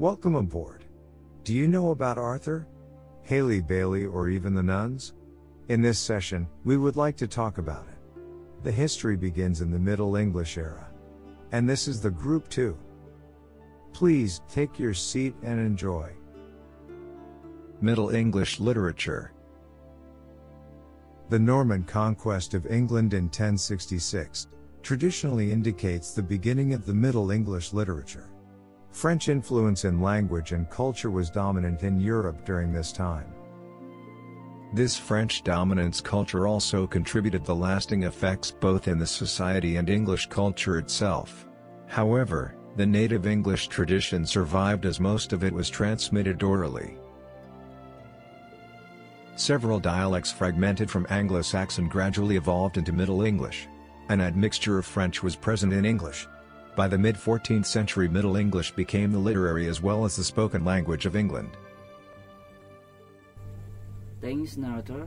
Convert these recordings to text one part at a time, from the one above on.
Welcome aboard. Do you know about Arthur? Haley Bailey or even the nuns? In this session, we would like to talk about it. The history begins in the Middle English era. And this is the group too. Please take your seat and enjoy. Middle English literature. The Norman conquest of England in 1066 traditionally indicates the beginning of the Middle English literature. French influence in language and culture was dominant in Europe during this time. This French dominance culture also contributed the lasting effects both in the society and English culture itself. However, the native English tradition survived as most of it was transmitted orally. Several dialects fragmented from Anglo-Saxon gradually evolved into Middle English. An admixture of French was present in English. By the mid-14th century Middle English became the literary as well as the spoken language of England. Thanks narrator.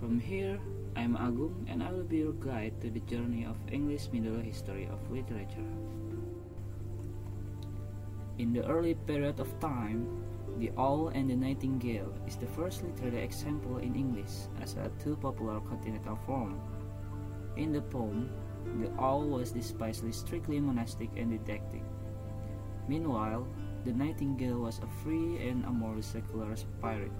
From here, I'm Agung and I will be your guide to the journey of English Middle History of Literature. In the early period of time, the Owl and the Nightingale is the first literary example in English as a two popular continental form. In the poem, the owl was decidedly strictly monastic and didactic. Meanwhile, the nightingale was a free and amorous secular spirit.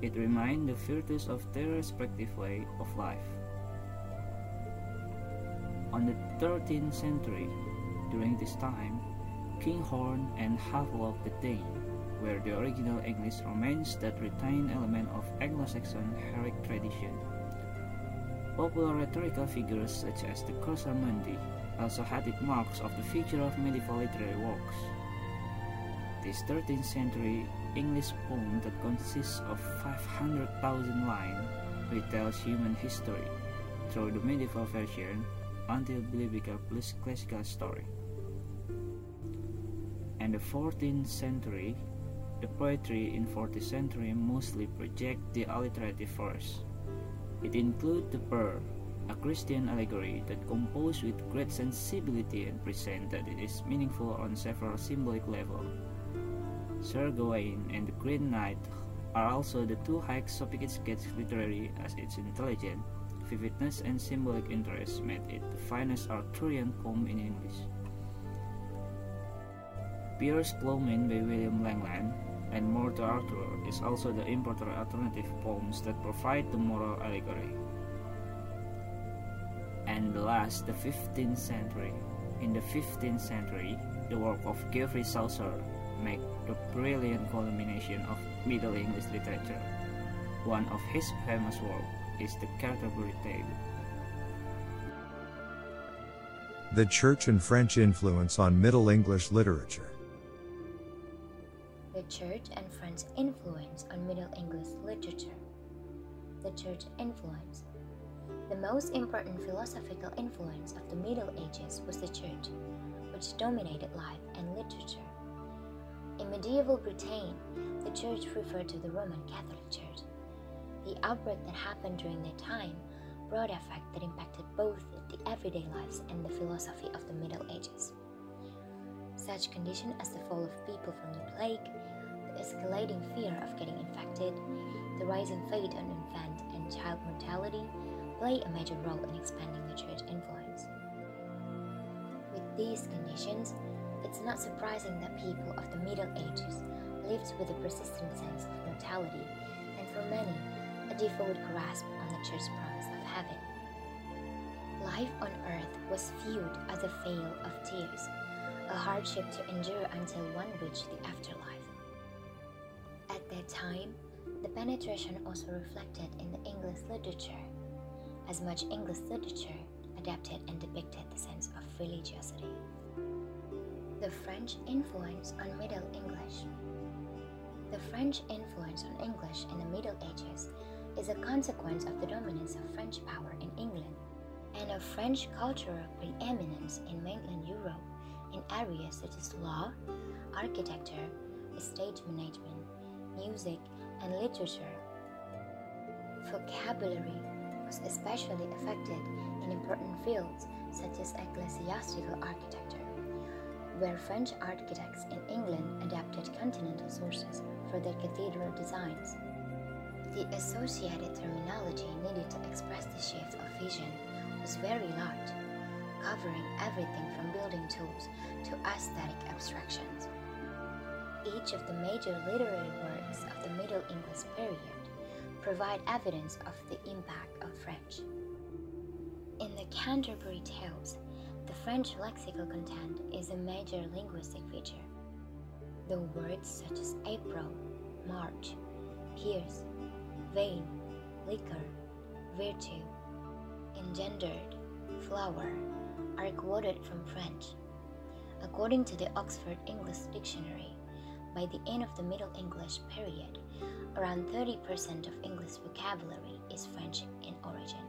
It reminded the virtues of their respective way of life. On the 13th century, during this time, King Horn and Havelock the Dane were the original English romance that retain element of Anglo-Saxon heroic tradition. Popular rhetorical figures such as the Cursor Mundi also had it marks of the feature of medieval literary works. This 13th century English poem that consists of 500,000 lines retells human history through the medieval version until biblical plus classical story. And the 14th century, the poetry in 14th century mostly project the alliterative verse. It includes the Pearl, a Christian allegory that composed with great sensibility and present that it is meaningful on several symbolic levels. Sir Gawain and the Green Knight are also the two high sophisticated literary as its intelligent, vividness and symbolic interest made it the finest Arthurian poem in English. Piers Plowman by William Langland and Morte Arthure is also the important alternative poems that provide the moral allegory. And last, the 15th century. In the 15th century, the work of Geoffrey Chaucer make the brilliant culmination of Middle English literature. One of his famous works is the Canterbury Tale. The Church and French influence on Middle English literature. Church and French influence on Middle English literature. The Church influence. The most important philosophical influence of the Middle Ages was the Church, which dominated life and literature. In medieval Britain, the Church referred to the Roman Catholic Church. The outbreak that happened during that time brought effect that impacted both the everyday lives and the philosophy of the Middle Ages. Such conditions as the fall of people from the plague, escalating fear of getting infected, the rising fate on infant and child mortality play a major role in expanding the church influence. With these conditions, it's not surprising that people of the Middle Ages lived with a persistent sense of mortality and for many, a devout grasp on the church's promise of heaven. Life on earth was viewed as a vale of tears, a hardship to endure until one reached the afterlife. At that time, the penetration also reflected in the English literature, as much English literature adapted and depicted the sense of religiosity. The French influence on Middle English. The French influence on English in the Middle Ages is a consequence of the dominance of French power in England and of French cultural preeminence in mainland Europe in areas such as law, architecture, estate management, music, and literature. Vocabulary was especially affected in important fields such as ecclesiastical architecture where French architects in England adapted continental sources for their cathedral designs. The associated terminology needed to express the shift of vision was very large, covering everything from building tools to aesthetic abstractions. Each of the major literary works of the Middle English period provide evidence of the impact of French. In the Canterbury Tales, the French lexical content is a major linguistic feature. The words such as April, March, pierce, vein, liquor, virtue, engendered, flower are quoted from French. According to the Oxford English Dictionary, by the end of the Middle English period, around 30% of English vocabulary is French in origin.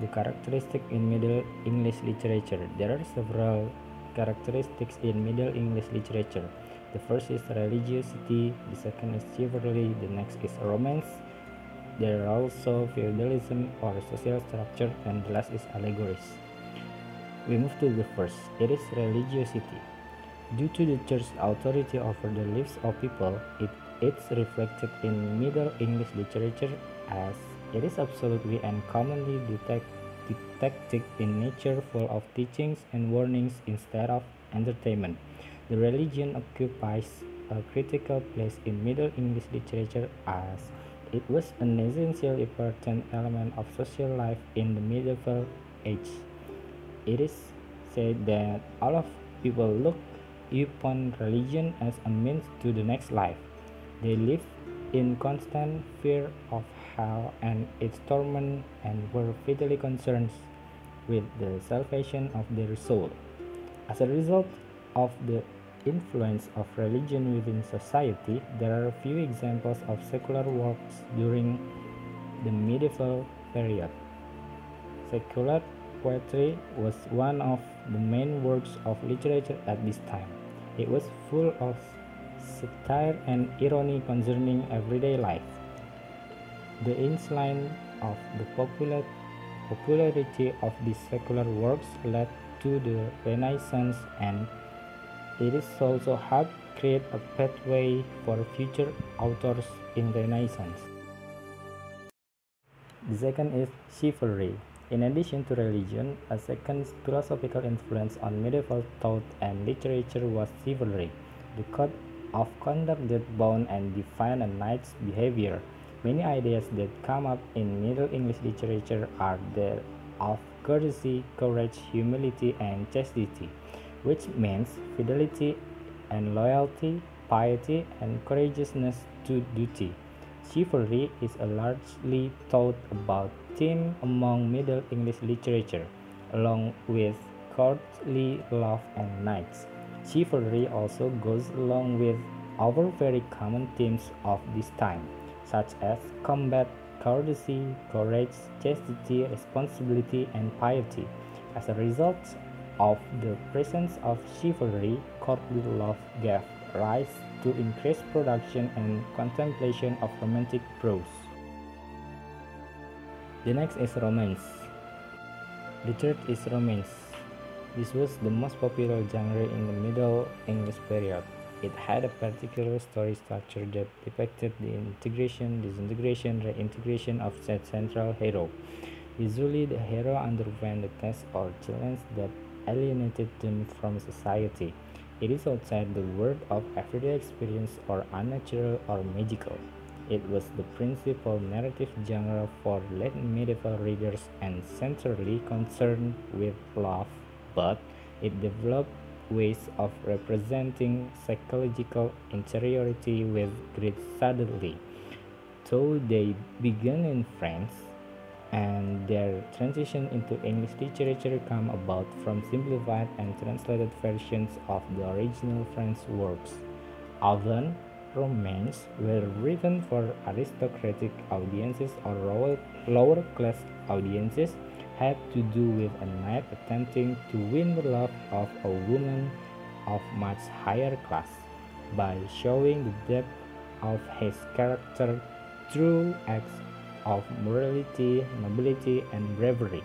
The characteristic in Middle English literature. There are several characteristics in Middle English literature. The first is religiosity, the second is chivalry, the next is romance. There are also feudalism or social structure, and the last is allegories. We move to the first. It is religiosity. Due to the church's authority over the lives of people, it, it's reflected in Middle English literature as it is absolutely and commonly detect, didactic in nature, full of teachings and warnings instead of entertainment. The religion occupies a critical place in Middle English literature as it was an essential important element of social life in the medieval age. It is said that all of people look upon religion as a means to the next life. They live in constant fear of hell and its torment and were vitally concerned with the salvation of their soul. As a result of the influence of religion within society, there are few examples of secular works during the medieval period. Secular poetry was one of the main works of literature at this time. It was full of satire and irony concerning everyday life. The insight of the popular popularity of these secular works led to the Renaissance and it is also helped create a pathway for future authors in the Renaissance. The second is chivalry. In addition to religion, a second philosophical influence on medieval thought and literature was chivalry, the code of conduct that bound and defined a knight's behavior. Many ideas that come up in Middle English literature are that of courtesy, courage, humility, and chastity which means fidelity and loyalty, piety, and courageousness to duty. Chivalry is a largely thought about theme among Middle English literature, along with courtly love and knights. Chivalry also goes along with other very common themes of this time, such as combat, courtesy, courage, chastity, responsibility, and piety. As a result, of the presence of chivalry, courtly love gave rise to increased production and contemplation of romantic prose. The next is romance. The third is romance. This was the most popular genre in the Middle English period. It had a particular story structure that depicted the integration, disintegration, reintegration of said central hero. Usually, the hero underwent the test or challenge that alienated them from society. It is outside the world of everyday experience or unnatural or magical. It was the principal narrative genre for late medieval readers and centrally concerned with love, but it developed ways of representing psychological interiority with great subtlety. Though they began in France, and their transition into English literature came about from simplified and translated versions of the original French works. Often, romances were written for aristocratic audiences or lower class audiences had to do with a knight attempting to win the love of a woman of much higher class by showing the depth of his character through acts of morality, nobility, and bravery.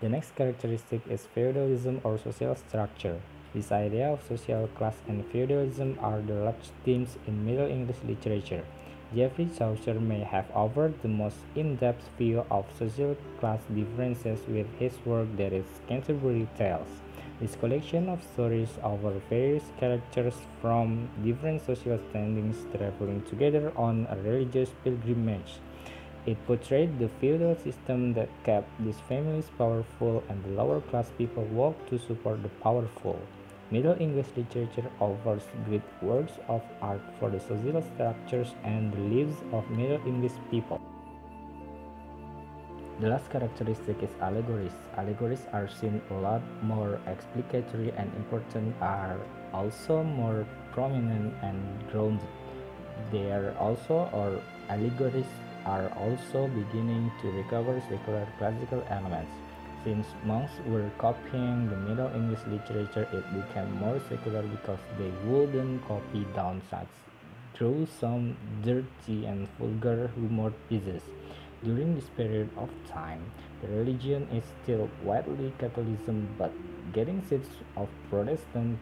The next characteristic is feudalism or social structure. This idea of social class and feudalism are the large themes in Middle English literature. Geoffrey Chaucer may have offered the most in-depth view of social class differences with his work that is Canterbury Tales. This collection of stories over various characters from different social standings traveling together on a religious pilgrimage. It portrayed the feudal system that kept these families powerful and the lower class people worked to support the powerful. Middle English literature offers great works of art for the social structures and the lives of Middle English people. The last characteristic is allegories. Allegories are seen a lot more explicatory and important, are also more prominent and grounded. They are also, or allegories are also beginning to recover secular classical elements. Since monks were copying the Middle English literature, it became more secular because they wouldn't copy down such through some dirty and vulgar humor pieces. During this period of time, the religion is still widely Catholicism but getting seeds of Protestant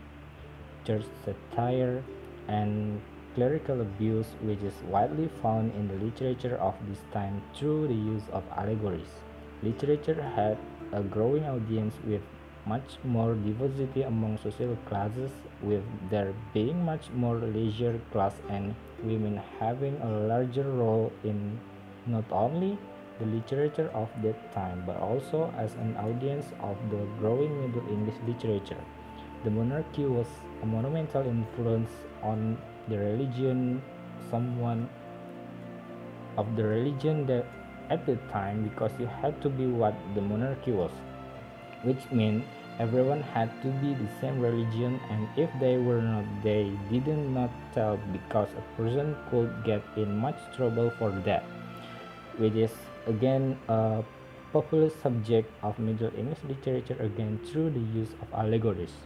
church satire and clerical abuse which is widely found in the literature of this time through the use of allegories. Literature had a growing audience with much more diversity among social classes, with there being much more leisure class and women having a larger role in not only the literature of that time but also as an audience of the growing Middle English literature. The monarchy was a monumental influence on the religion, someone of the religion that at the time because you had to be what the monarchy was, which meant everyone had to be the same religion and if they were not they did not not tell because a person could get in much trouble for that which is again a popular subject of middle english literature again through the use of allegories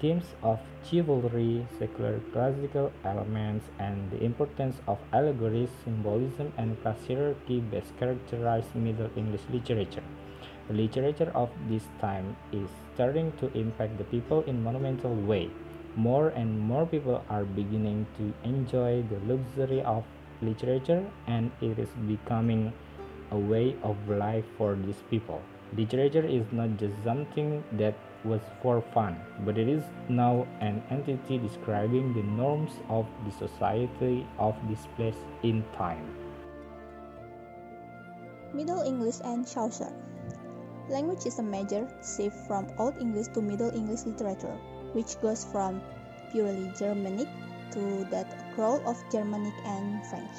themes of chivalry, secular classical elements, and the importance of allegories, symbolism, and class hierarchy best characterize Middle English literature. The literature of this time is starting to impact the people in monumental way. More and more people are beginning to enjoy the luxury of literature and it is becoming a way of life for these people. Literature is not just something that was for fun, but it is now an entity describing the norms of the society of this place in time. Middle English and Chaucer Language is a major shift from Old English to Middle English literature, which goes from purely Germanic to that crawl of Germanic and French.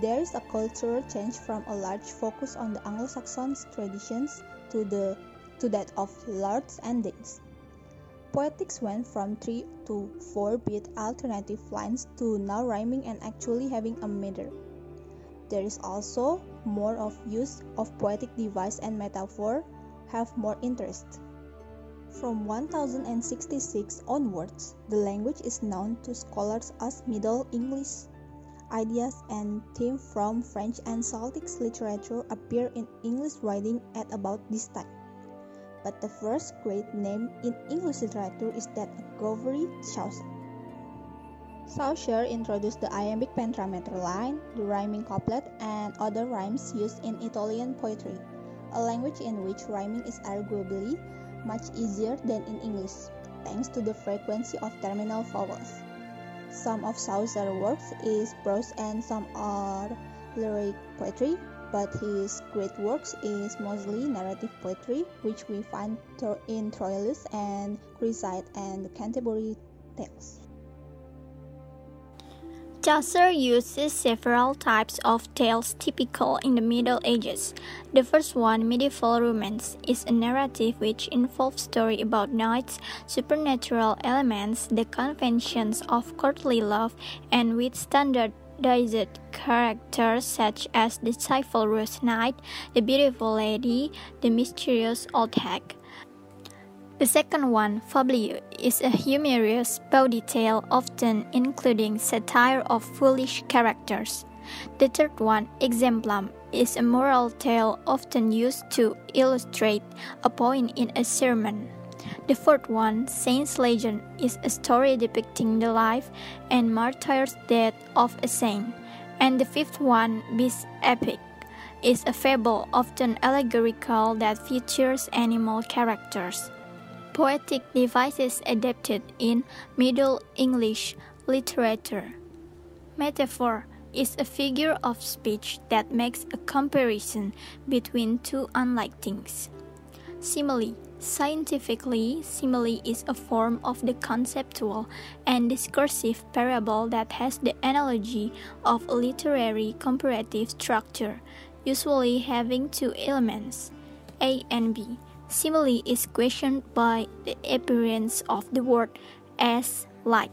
There is a cultural change from a large focus on the Anglo-Saxon traditions to the to that of Lord's and endings. Poetics went from three to four beat alternative lines to now rhyming and actually having a meter. There is also more of use of poetic device and metaphor have more interest. From 1066 onwards, the language is known to scholars as Middle English. Ideas and themes from French and Celtic literature appear in English writing at about this time but the first great name in English literature is that of Geoffrey Chaucer. Chaucer introduced the iambic pentameter line, the rhyming couplet, and other rhymes used in Italian poetry, a language in which rhyming is arguably much easier than in English, thanks to the frequency of terminal vowels. Some of Chaucer's works is prose and some are lyric poetry, but his great works is mostly narrative poetry, which we find in Troilus and Criseyde and Canterbury Tales. Chaucer uses several types of tales typical in the Middle Ages. The first one, medieval romance, is a narrative which involves story about knights, supernatural elements, the conventions of courtly love, and with standard Dized characters such as the chivalrous knight, the beautiful lady, the mysterious old hag. The second one, Fable, is a humorous bawdy tale often including satire of foolish characters. The third one, Exemplum, is a moral tale often used to illustrate a point in a sermon. The fourth one, Saint's Legend, is a story depicting the life and martyr's death of a saint. And the fifth one, Beast Epic, is a fable often allegorical that features animal characters. Poetic devices adapted in Middle English literature. Metaphor is a figure of speech that makes a comparison between two unlike things. Simile Scientifically, simile is a form of the conceptual and discursive parable that has the analogy of a literary comparative structure, usually having two elements, A and B. Simile is questioned by the appearance of the word as like.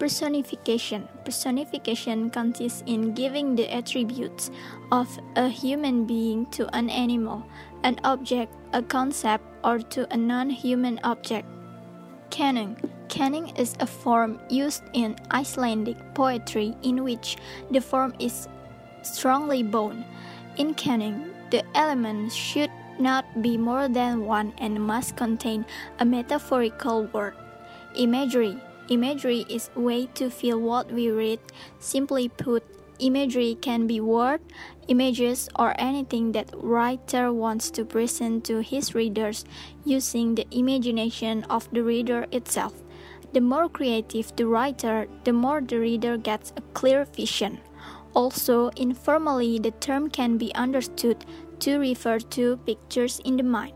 Personification. Personification consists in giving the attributes of a human being to an animal, an object, a concept, or to a non human object. Kenning. Kenning is a form used in Icelandic poetry in which the form is strongly bound. In kenning, the elements should not be more than one and must contain a metaphorical word. Imagery. Imagery is a way to feel what we read. Simply put, Imagery can be word, images, or anything that writer wants to present to his readers using the imagination of the reader itself. The more creative the writer, the more the reader gets a clear vision. Also, informally, the term can be understood to refer to pictures in the mind.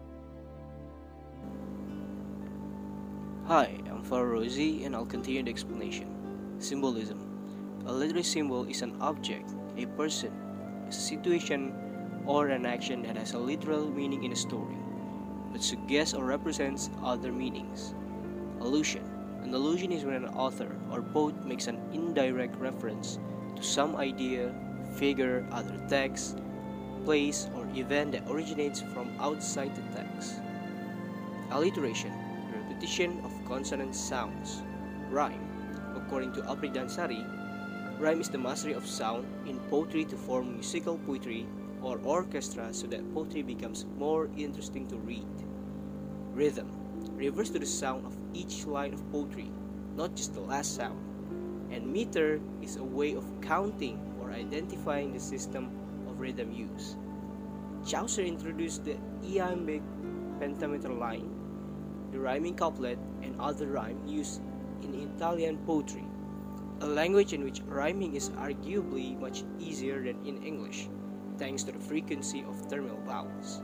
Hi, I'm Rosie, and I'll continue the explanation. Symbolism. A literary symbol is an object, a person, situation, or an action that has a literal meaning in a story, but suggests or represents other meanings. Allusion An allusion is when an author or poet makes an indirect reference to some idea, figure, other text, place, or event that originates from outside the text. Alliteration The Repetition of consonant sounds. Rhyme According to Apridansari, Rhyme is the mastery of sound in poetry to form musical poetry or orchestra so that poetry becomes more interesting to read. Rhythm refers to the sound of each line of poetry, not just the last sound. And meter is a way of counting or identifying the system of rhythm use. Chaucer introduced the iambic pentameter line, the rhyming couplet, and other rhyme used in Italian poetry a language in which rhyming is arguably much easier than in English, thanks to the frequency of terminal vowels.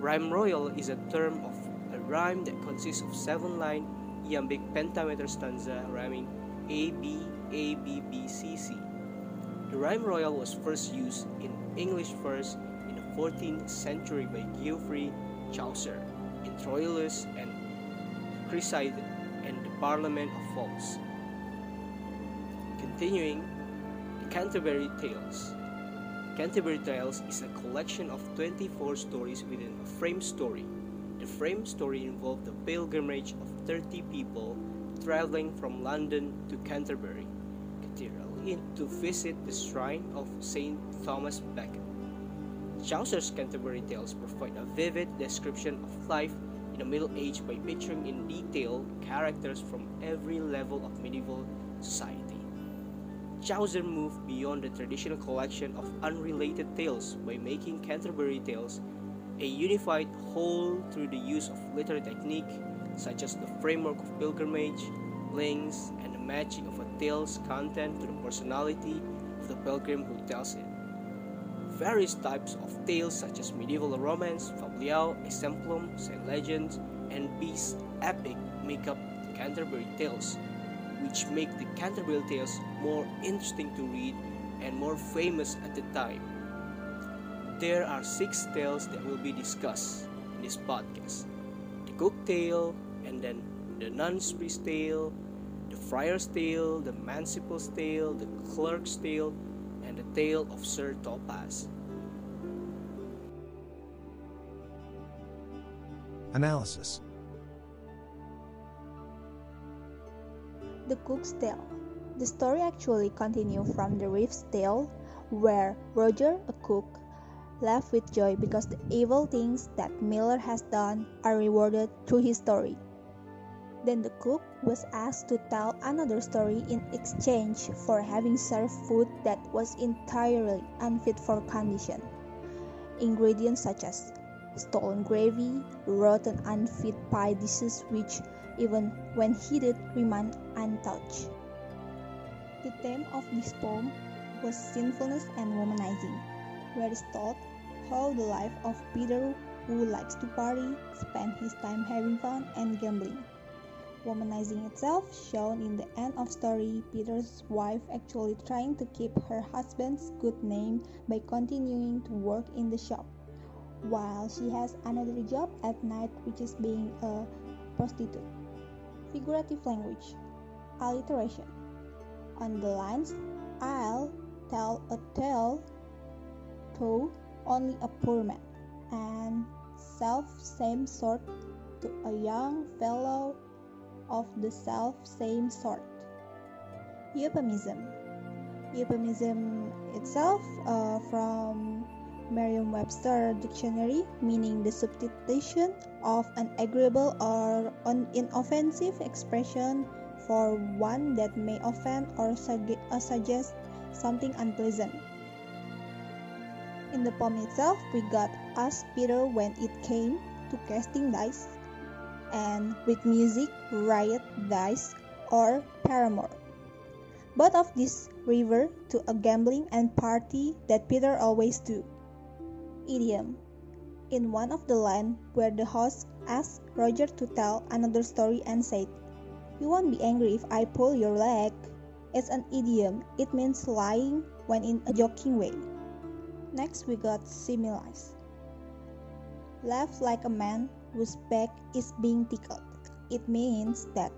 Rhyme royal is a term of a rhyme that consists of seven line iambic pentameter stanza rhyming A B A B B C C. The rhyme royal was first used in English verse in the 14th century by Geoffrey Chaucer in Troilus and Criseyde and the Parliament of Fowls. Continuing, the Canterbury Tales. Canterbury Tales is a collection of 24 stories within a frame story. The frame story involved the pilgrimage of 30 people traveling from London to Canterbury Cathedral to visit the shrine of St. Thomas Becket. Chaucer's Canterbury Tales provide a vivid description of life in the Middle Age by picturing in detail characters from every level of medieval society. Chaucer moved beyond the traditional collection of unrelated tales by making Canterbury Tales a unified whole through the use of literary technique such as the framework of pilgrimage, links, and the matching of a tale's content to the personality of the pilgrim who tells it. Various types of tales such as medieval romance, fabliau, exemplum, saint legends, and beast epic make up Canterbury Tales which make the Canterbury Tales more interesting to read and more famous at the time. There are six tales that will be discussed in this podcast the Cook Tale, and then the Nun's Priest Tale, the Friar's Tale, the Manciple's Tale, the Clerk's Tale, and the Tale of Sir Thopas. Analysis The Cook's Tale. The story actually continues from the Reeve's Tale, where Roger, a cook, laughed with joy because the evil things that Miller has done are rewarded through his story. Then the cook was asked to tell another story in exchange for having served food that was entirely unfit for condition. Ingredients such as stolen gravy, rotten unfit pie dishes which even when heated remain untouched. The theme of this poem was sinfulness and womanizing, where it told how the life of Peter who likes to party spent his time having fun and gambling. Womanizing itself shown in the end of story Peter's wife actually trying to keep her husband's good name by continuing to work in the shop while she has another job at night which is being a prostitute. Figurative language alliteration on the lines I'll tell a tale to only a poor man and self same sort to a young fellow of the self same sort. Euphemism. Euphemism itself uh, from Merriam-Webster dictionary meaning the substitution of an agreeable or inoffensive expression for one that may offend or uh, suggest something unpleasant. In the poem itself, we got Ask Peter when it came to casting dice, and with music, Riot Dice or paramour. Both of these refer to a gambling and party that Peter always do. Idiom In one of the lines where the host asked Roger to tell another story and said, You won't be angry if I pull your leg. It's an idiom. It means lying when in a joking way. Next we got similes. Laugh like a man whose back is being tickled. It means that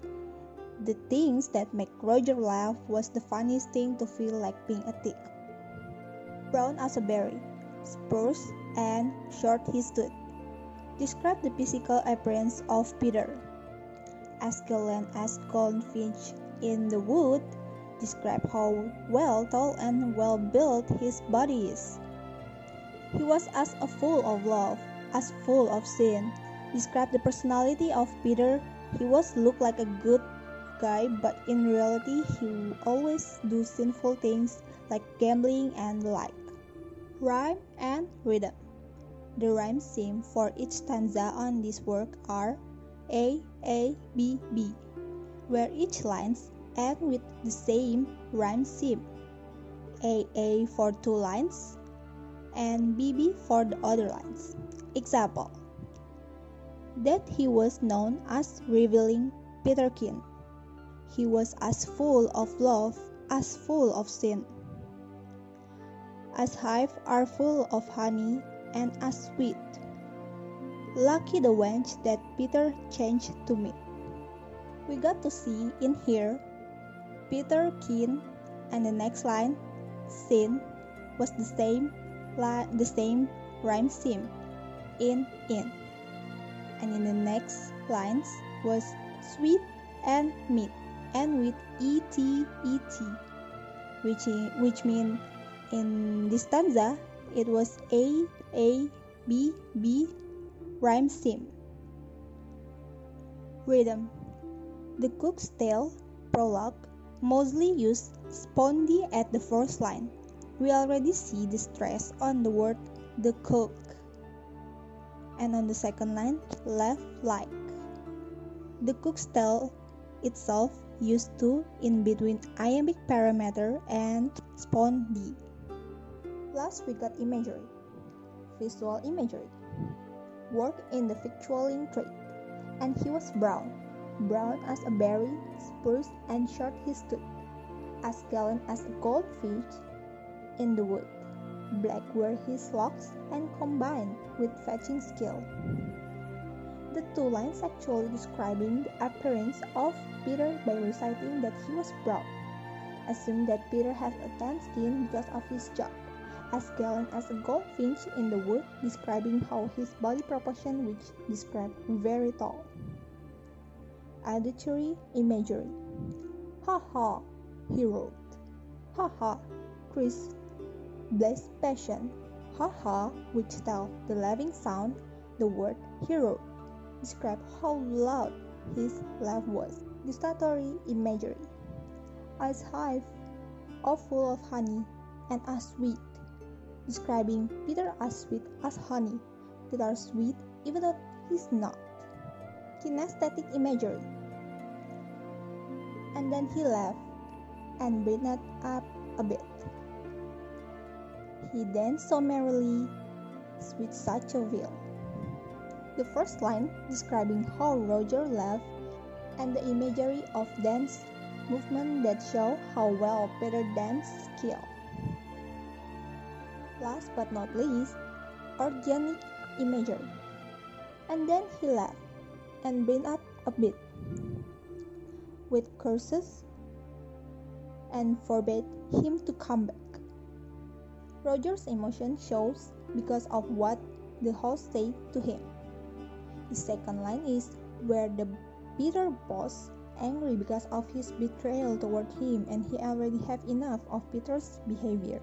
the things that make Roger laugh was the funniest thing to feel like being a tick. Brown as a berry, spruce and short he stood. Describe the physical appearance of Peter. As gallant as goldfinch in the wood, describe how well tall and well built his body is. He was as full of love, as full of sin, describe the personality of Peter. He was looked like a good guy, but in reality, he always do sinful things like gambling and the like. Rhyme and rhythm. The rhyme scheme for each stanza on this work are A, A, B, B, where each lines end with the same rhyme scheme. A, A for two lines, and B, B for the other lines. Example that he was known as revealing Peterkin. He was as full of love as full of sin. As hive are full of honey and as sweet. Lucky the wench that Peter changed to me. We got to see in here Peter Keen and the next line sin was the same the same rhyme scheme in in and in the next lines was sweet and meat and with et et which which mean in this stanza it was a a b b rhyme scheme rhythm the cook's tale prologue mostly used spondee at the first line we already see the stress on the word the cook and on the second line, left like. The cook's tale itself used to in between iambic pentameter and spondee. Last we got imagery, visual imagery, work in the victualling trade, and he was brown, brown as a berry, spruce and short he stood, as gallant as a goldfish in the wood. Black were his locks and combined with fetching skill. The two lines actually describing the appearance of Peter by reciting that he was brown. Assume that Peter has a tan skin because of his job, as gallant as a goldfinch in the wood, describing how his body proportion which described very tall. Auditory imagery. Ha ha, he wrote. Ha ha, Chris Blaise Passion, Ha Ha, which tells the laughing sound, the word hero, describe how loud his laugh was. Gustatory imagery. As hive, all full of honey, and as sweet, describing Peter as sweet as honey, that are sweet even though he's not. Kinesthetic imagery. And then he laughed and brightened up a bit. He danced so merrily with such a will. The first line describing how Roger laughed and the imagery of dance movement that show how well Peter danced skill. Last but not least, organic imagery. And then he laughed and bent up a bit with curses and forbade him to come back. Roger's emotion shows because of what the host said to him. The second line is where the bitter boss angry because of his betrayal toward him and he already have enough of Peter's behavior.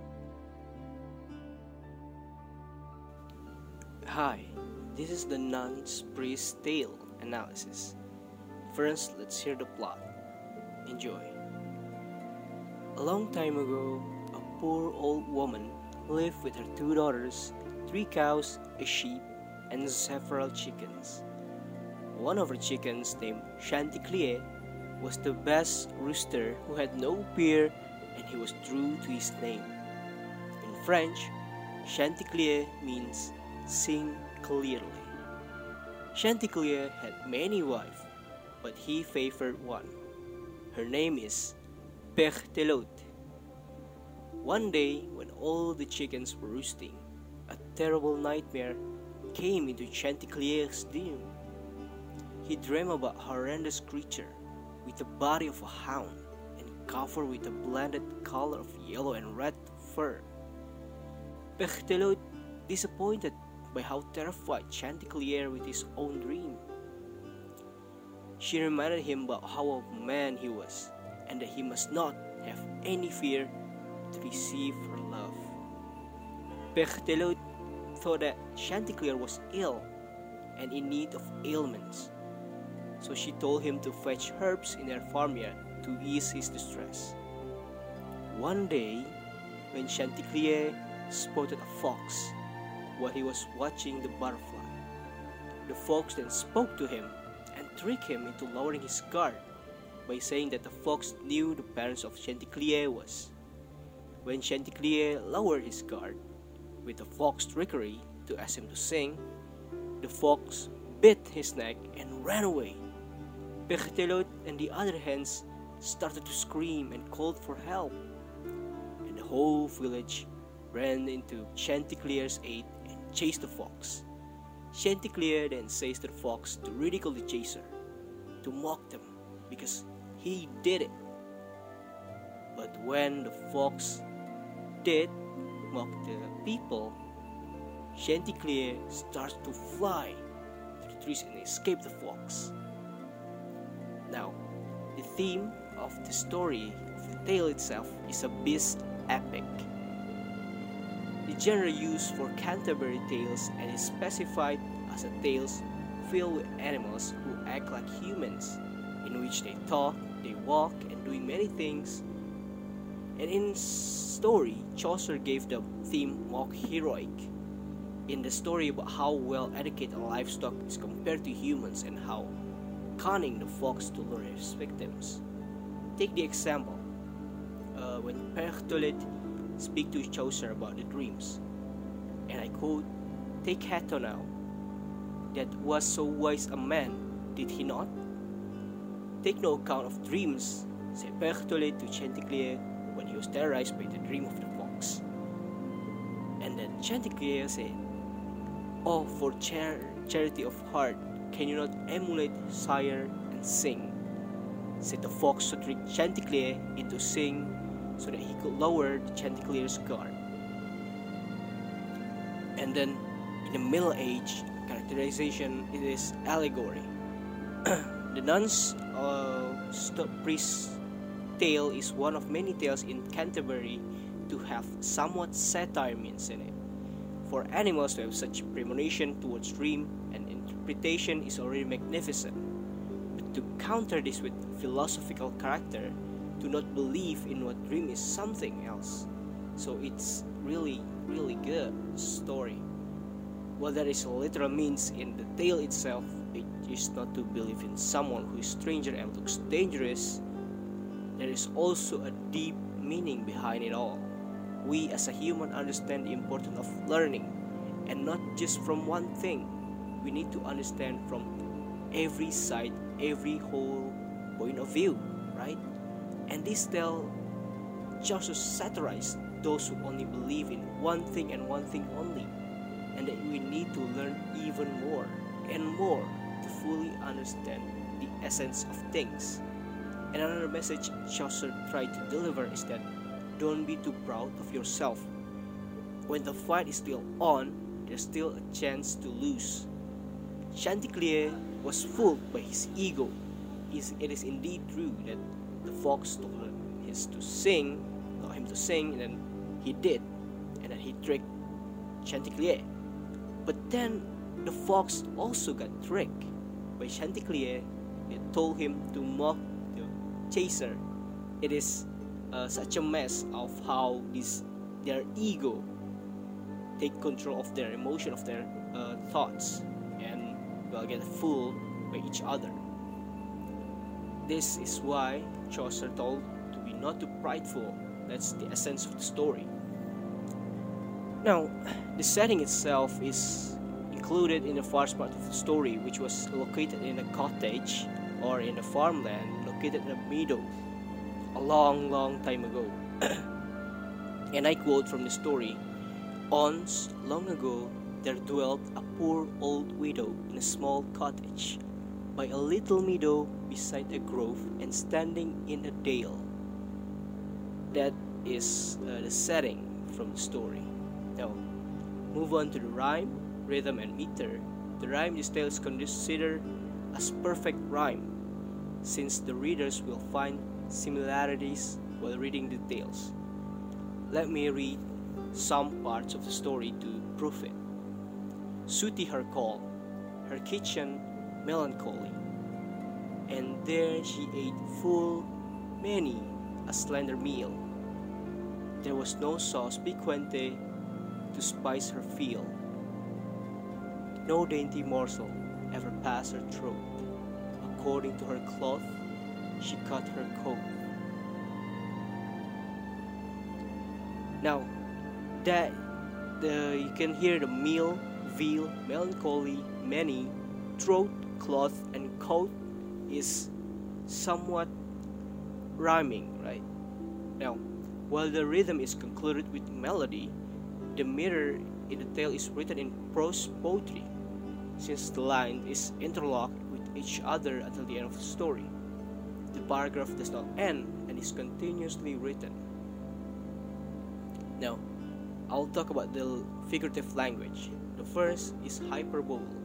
Hi, this is the Nun's Priest Tale analysis. First, let's hear the plot. Enjoy. A long time ago, a poor old woman lived with her two daughters, three cows, a sheep, and several chickens. One of her chickens, named Chanticleer, was the best rooster who had no peer and he was true to his name. In French, Chanticleer means sing clearly. Chanticleer had many wives, but he favored one. Her name is Berthelote. One day, when all the chickens were roosting, a terrible nightmare came into Chanticleer's dream. He dreamed about a horrendous creature with the body of a hound and covered with a blended color of yellow and red fur. Berthelote, disappointed by how terrified Chanticleer with his own dream. She reminded him about how a man he was and that he must not have any fear to receive her love. Berthelote thought that Chanticleer was ill and in need of ailments, so she told him to fetch herbs in their farmyard to ease his distress. One day, when Chanticleer spotted a fox while he was watching the butterfly, the fox then spoke to him and tricked him into lowering his guard by saying that the fox knew the parents of Chanticleer was. When Chanticleer lowered his guard with the fox trickery to ask him to sing, the fox bit his neck and ran away. Berthelote and the other hens started to scream and called for help, and the whole village ran into Chanticleer's aid and chased the fox. Chanticleer then says to the fox to ridicule the chaser, to mock them, because he did it. But when the fox did mock the people, Chanticleer starts to fly to the trees and escape the fox. Now, the theme of the story of the tale itself is a beast epic. The genre used for Canterbury tales and is specified as a tales filled with animals who act like humans, in which they talk, they walk, and doing many things. And in story, Chaucer gave the theme mock heroic. In the story about how well educated livestock is compared to humans and how cunning the fox to lure his victims. Take the example uh, when Berthollet speak to Chaucer about the dreams, and I quote, "Take Hatto now, that was so wise a man, did he not? Take no account of dreams," said Berthollet to Chanticleer when he was terrorized by the dream of the fox. And then Chanticleer said, Oh, for char- charity of heart, can you not emulate sire and sing? Said the fox to trick Chanticleer into sing so that he could lower the Chanticleer's guard. And then in the Middle Age, characterization it is allegory. the nun's uh, st- priest tale is one of many tales in Canterbury to have somewhat satire means in it. For animals to have such premonition towards dream and interpretation is already magnificent. But to counter this with philosophical character, do not believe in what dream is something else. So it's really, really good story. While there is a literal means in the tale itself, it is not to believe in someone who is stranger and looks dangerous. There is also a deep meaning behind it all. We as a human understand the importance of learning and not just from one thing. We need to understand from every side, every whole point of view, right? And this tale just to satirize those who only believe in one thing and one thing only, and that we need to learn even more and more to fully understand the essence of things. And another message Chaucer tried to deliver is that don't be too proud of yourself. When the fight is still on, there's still a chance to lose. Chanticleer was fooled by his ego. It is indeed true that the fox told him to sing, told him to sing, and then he did, and then he tricked Chanticleer. But then the fox also got tricked by Chanticleer. They told him to mock the chaser. It is uh, such a mess of how this their ego take control of their emotion, of their uh, thoughts, and will get fooled by each other. This is why Chaucer told to be not too prideful. That's the essence of the story. Now, the setting itself is included in the first part of the story, which was located in a cottage or in a farmland located in a meadow a long, long time ago. and I quote from the story Once, long ago, there dwelt a poor old widow in a small cottage by a little meadow beside a grove and standing in a dale. That is uh, the setting from the story. Now, move on to the rhyme, rhythm, and meter. The rhyme this tale is considered as perfect rhyme, since the readers will find similarities while reading the tales. Let me read some parts of the story to prove it. Sooty her call, her kitchen melancholy, and there she ate full many a slender meal. There was no sauce piquante to spice her feel. No dainty morsel ever passed her throat. According to her cloth, she cut her coat. Now, that the you can hear the meal, veal, melancholy, many, throat, cloth, and coat is somewhat rhyming, right? Now, while the rhythm is concluded with melody, the meter in the tale is written in prose poetry, since the line is interlocked with each other until the end of the story. The paragraph does not end and is continuously written. Now, I'll talk about the figurative language. The first is hyperbole.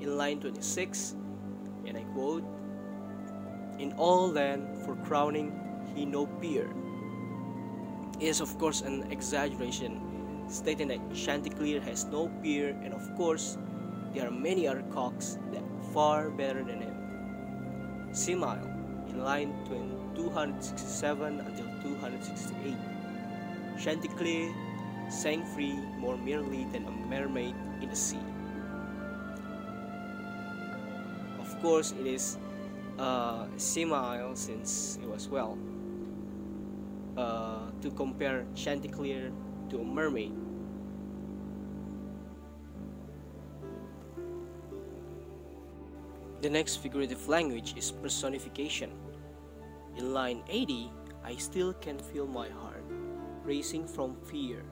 In line 26, and I quote, In all land for crowning he no peer. Is of course an exaggeration, stating that Chanticleer has no peer, and of course, there are many other cocks that far better than him. Simile in line 267 until 268. Chanticleer sang free more merely than a mermaid in the sea. Course, it is uh, simile since it was well uh, to compare Chanticleer to a mermaid. The next figurative language is personification. In line 80, I still can feel my heart racing from fear.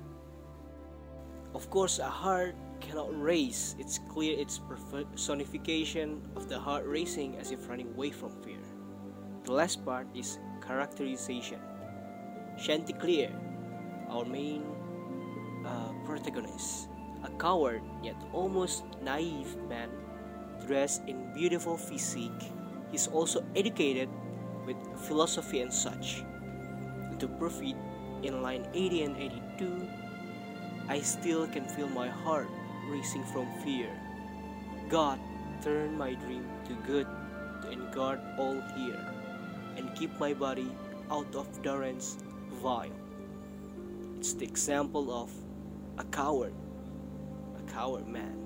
Of course, a heart cannot race. It's clear its personification of the heart racing as if running away from fear. The last part is characterization. Chanticleer, our main uh, protagonist, a coward yet almost naive man, dressed in beautiful physique, he's also educated with philosophy and such. To prove it, in line 80 and 82, I still can feel my heart racing from fear. God, turn my dream to good and guard all here, and keep my body out of durance vile. It's the example of a coward, a coward man.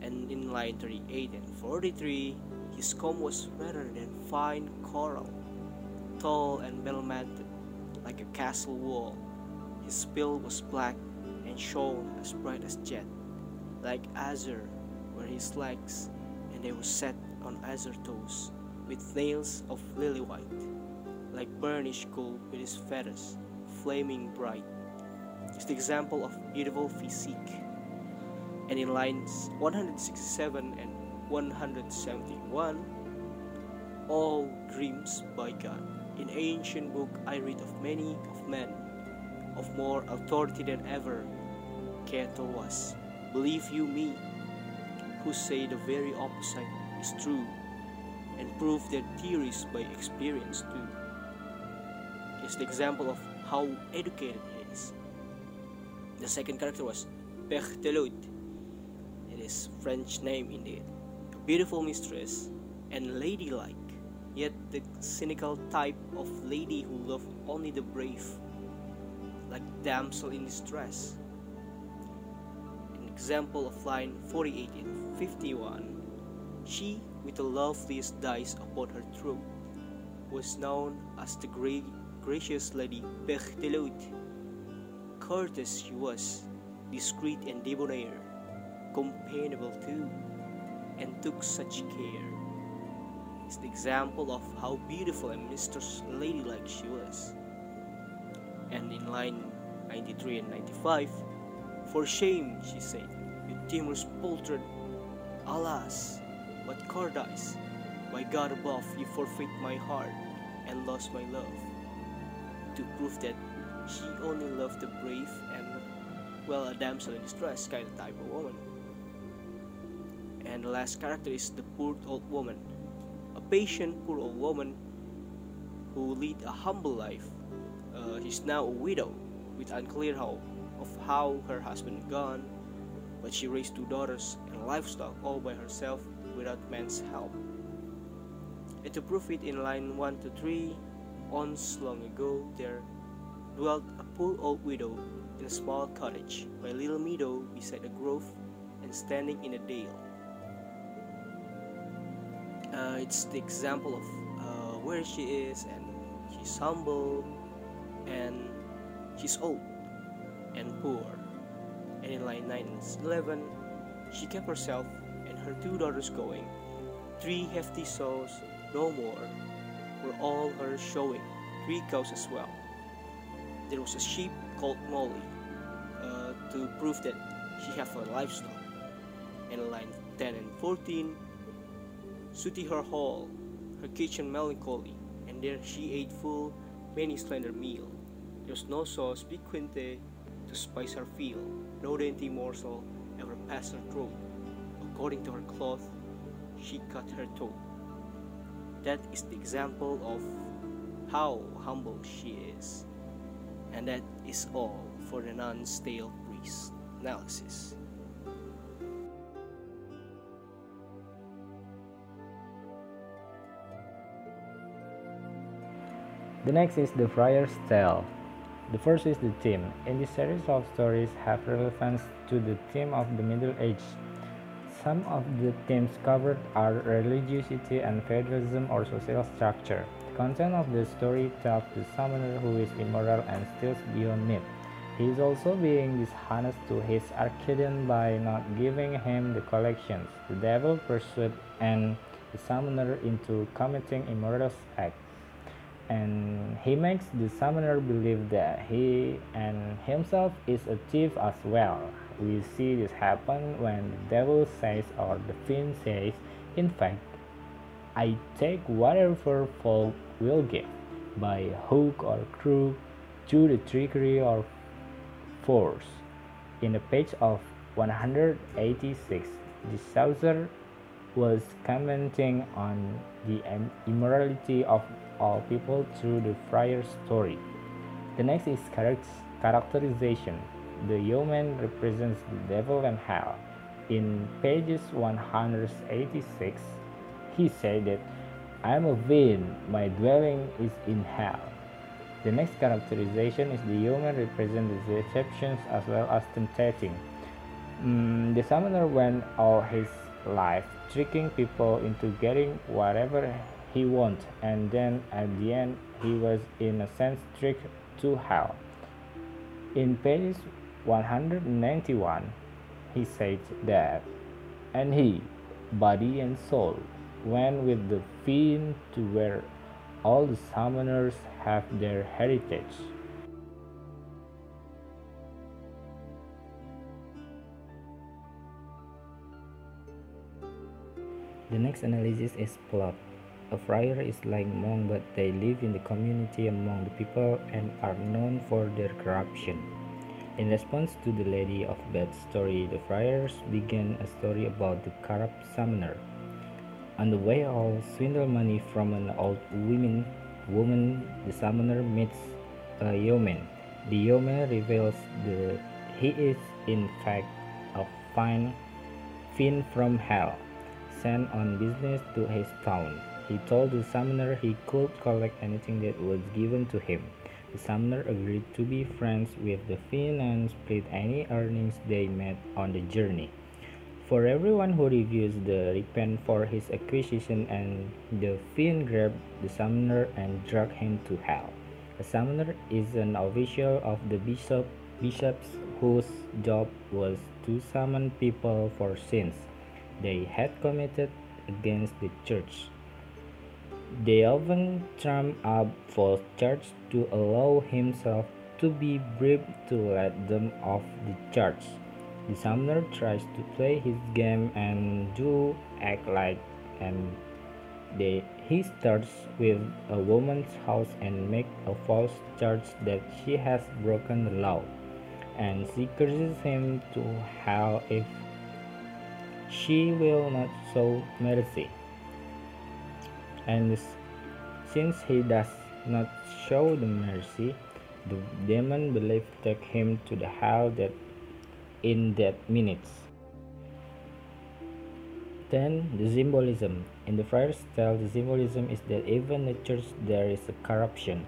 And in line 38 and 43, his comb was redder than fine coral, tall and battlemented like a castle wall. His bill was black and shone as bright as jet, like azure were his legs, and they were set on azure toes, with nails of lily white, like burnished gold with his feathers, flaming bright. It's the example of beautiful physique. And in lines 167 and 171, all dreams by God. In ancient book I read of many of men, of more authority than ever Cato was. Believe you me, who say the very opposite is true, and prove their theories by experience too. Is the example of how educated he is. The second character was Pertelote. It is French name indeed. A beautiful mistress and ladylike, yet the cynical type of lady who loved only the brave, like damsel in distress example of line 48 and 51, she, with the loveliest dice upon her throat, was known as the great gracious Lady Pertelote. Courteous she was, discreet and debonair, companionable too, and took such care. It's the example of how beautiful and mistress ladylike she was. And in line 93 and 95, for shame, she said, timorous poltroon. Alas, what cowardice! By God above, you forfeit my heart and lost my love. To prove that she only loved the brave and, well, a damsel in distress kind of type of woman. And the last character is the poor old woman, a patient poor old woman who lead a humble life. Uh, she's now a widow with unclear hope of how her husband gone, but she raised two daughters and livestock all by herself without man's help. And to prove it in line 1 to 3, once long ago there dwelt a poor old widow in a small cottage by a little meadow beside a grove and standing in a dale. Uh, it's the example of uh, where she is and she's humble and she's old and poor. And in line 9 and 11, she kept herself and her two daughters going. Three hefty souls, no more, were all her showing, three cows as well. There was a sheep called Molly, uh, to prove that she had a livestock. And in line 10 and 14, Sooty her hall, her kitchen melancholy, and there she ate full many slender meal. There was no sauce piquante to spice her feel, no dainty morsel ever passed her throat. According to her cloth, she cut her toe. That is the example of how humble she is. And that is all for the Nun's Tale priest analysis. The next is the Friar's Tale. The first is the theme. In this series of stories have relevance to the theme of the Middle Age. Some of the themes covered are religiosity and feudalism or social structure. The content of the story tells the summoner who is immoral and steals beyond meat. He is also being dishonest to his archdeacon by not giving him the collections. The devil pursued and the summoner into committing immoral acts and he makes the summoner believe that he and himself is a thief as well. We see this happen when the devil says or the fiend says, in fact, I take whatever folk will give, by hook or crook, through the trickery or force. In the page of 186, the Chaucer was commenting on the immorality of all people through the friar's story. The next is characterization. The yeoman represents the devil and hell. In pages 186, he said that I am a fiend, my dwelling is in hell. The next characterization is the yeoman represents the deceptions as well as tempting. Mm, the summoner went all his life tricking people into getting whatever he wanted, and then at the end he was in a sense tricked to hell. In page 191, he said that, and he, body and soul, went with the fiend to where all the summoners have their heritage. The next analysis is plot. A friar is like monk but they live in the community among the people and are known for their corruption. In response to the Lady of Bath story, the friars began a story about the corrupt summoner. On the way out, swindle money from an old woman, woman the summoner meets a yeoman. The yeoman reveals that he is in fact a fine fiend from hell sent on business to his town. He told the summoner he could collect anything that was given to him. The summoner agreed to be friends with the fiend and split any earnings they made on the journey. For everyone who refused the repent for his acquisition, and the fiend grabbed the summoner and dragged him to hell. A summoner is an official of the bishop, bishops whose job was to summon people for sins they had committed against the church. They often trump up false charges to allow himself to be bribed to let them off the charge. The summoner tries to play his game and do act like and they, he starts with a woman's house and make a false charge that she has broken the law and she curses him to hell if she will not show mercy. And since he does not show the mercy, the demon believe take him to the hell that in that minutes. Then the symbolism. In the friar's tale, the symbolism is that even in the church there is a corruption.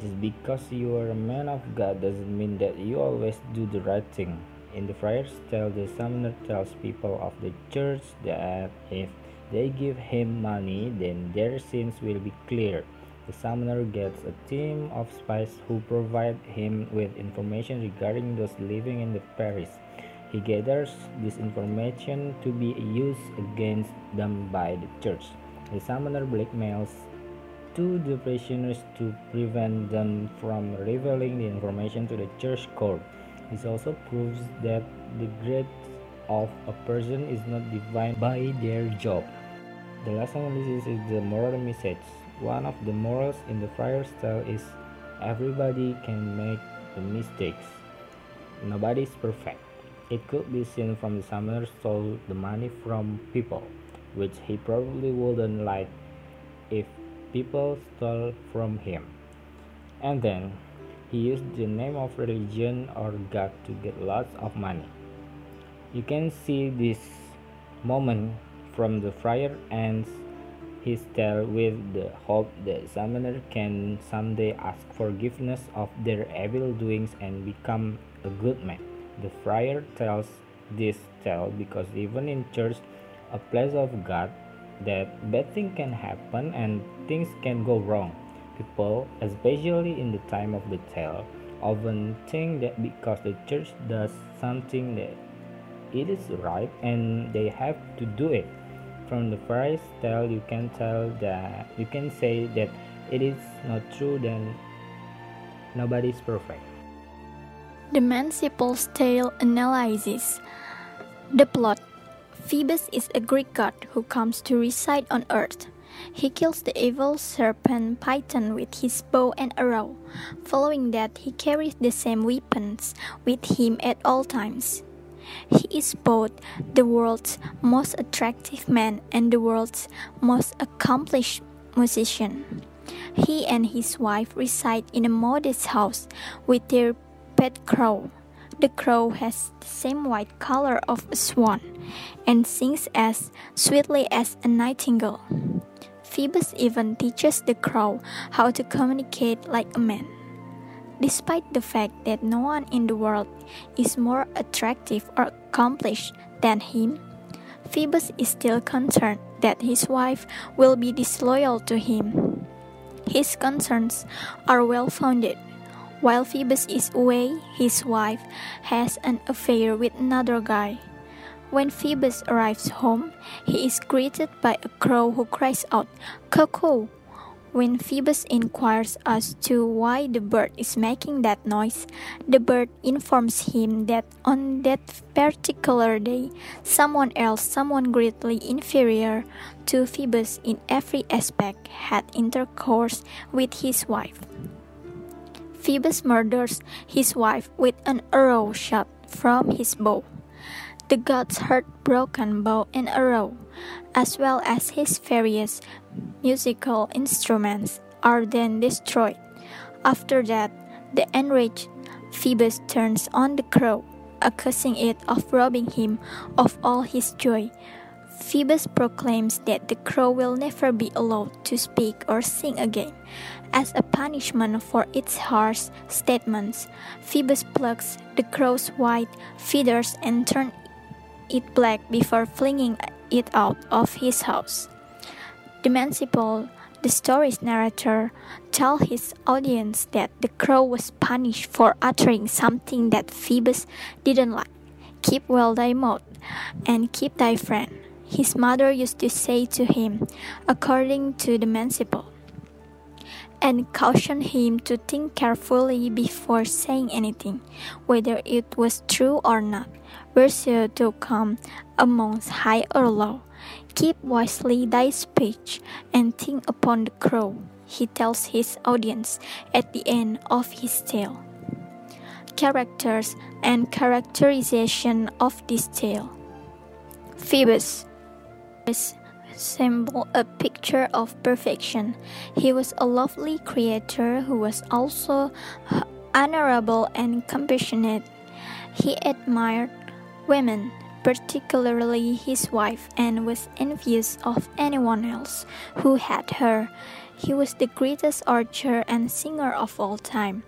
Just because you are a man of God doesn't mean that you always do the right thing. In the friar's tale, the summoner tells people of the church that if they give him money, then their sins will be cleared. The summoner gets a team of spies who provide him with information regarding those living in the parish. He gathers this information to be used against them by the church. The summoner blackmails to the prisoners to prevent them from revealing the information to the church court. This also proves that the grade of a person is not defined by their job. The last analysis is the moral message. One of the morals in the friar's tale is everybody can make the mistakes. Nobody is perfect. It could be seen from the summoner stole the money from people, which he probably wouldn't like if people stole from him. And then he used the name of religion or God to get lots of money. You can see this moment from the friar ends his tale with the hope that summoner can someday ask forgiveness of their evil doings and become a good man. The friar tells this tale because even in church, a place of God, that bad things can happen and things can go wrong. People, especially in the time of the tale, often think that because the church does something that it is right and they have to do it. From the first tale you can tell that you can say that it is not true then nobody is perfect. The Manciple's tale analysis. The plot Phoebus is a Greek god who comes to reside on earth. He kills the evil serpent Python with his bow and arrow. Following that, he carries the same weapons with him at all times. He is both the world's most attractive man and the world's most accomplished musician. He and his wife reside in a modest house with their pet crow. The crow has the same white color of a swan and sings as sweetly as a nightingale. Phoebus even teaches the crow how to communicate like a man. Despite the fact that no one in the world is more attractive or accomplished than him, Phoebus is still concerned that his wife will be disloyal to him. His concerns are well founded. While Phoebus is away, his wife has an affair with another guy. When Phoebus arrives home, he is greeted by a crow who cries out, Cuckoo! When Phoebus inquires as to why the bird is making that noise, the bird informs him that on that particular day, someone else, someone greatly inferior to Phoebus in every aspect, had intercourse with his wife. Phoebus murders his wife with an arrow shot from his bow. The gods heard broken bow and arrow, as well as his various musical instruments, are then destroyed. After that, the enraged Phoebus turns on the crow, accusing it of robbing him of all his joy. Phoebus proclaims that the crow will never be allowed to speak or sing again. As a punishment for its harsh statements, Phoebus plucks the crow's white feathers and turns it black before flinging it out of his house. The Manciple, the story's narrator, tells his audience that the crow was punished for uttering something that Phoebus didn't like. Keep well thy mouth, and keep thy friend. His mother used to say to him, according to the Manciple, and cautioned him to think carefully before saying anything, whether it was true or not. Verse to come amongst high or low. Keep wisely thy speech and think upon the crow, he tells his audience at the end of his tale. Characters and characterization of this tale. Phoebus resembled a picture of perfection. He was a lovely creator who was also honorable and compassionate. He admired women particularly his wife, and was envious of anyone else who had her. He was the greatest archer and singer of all time,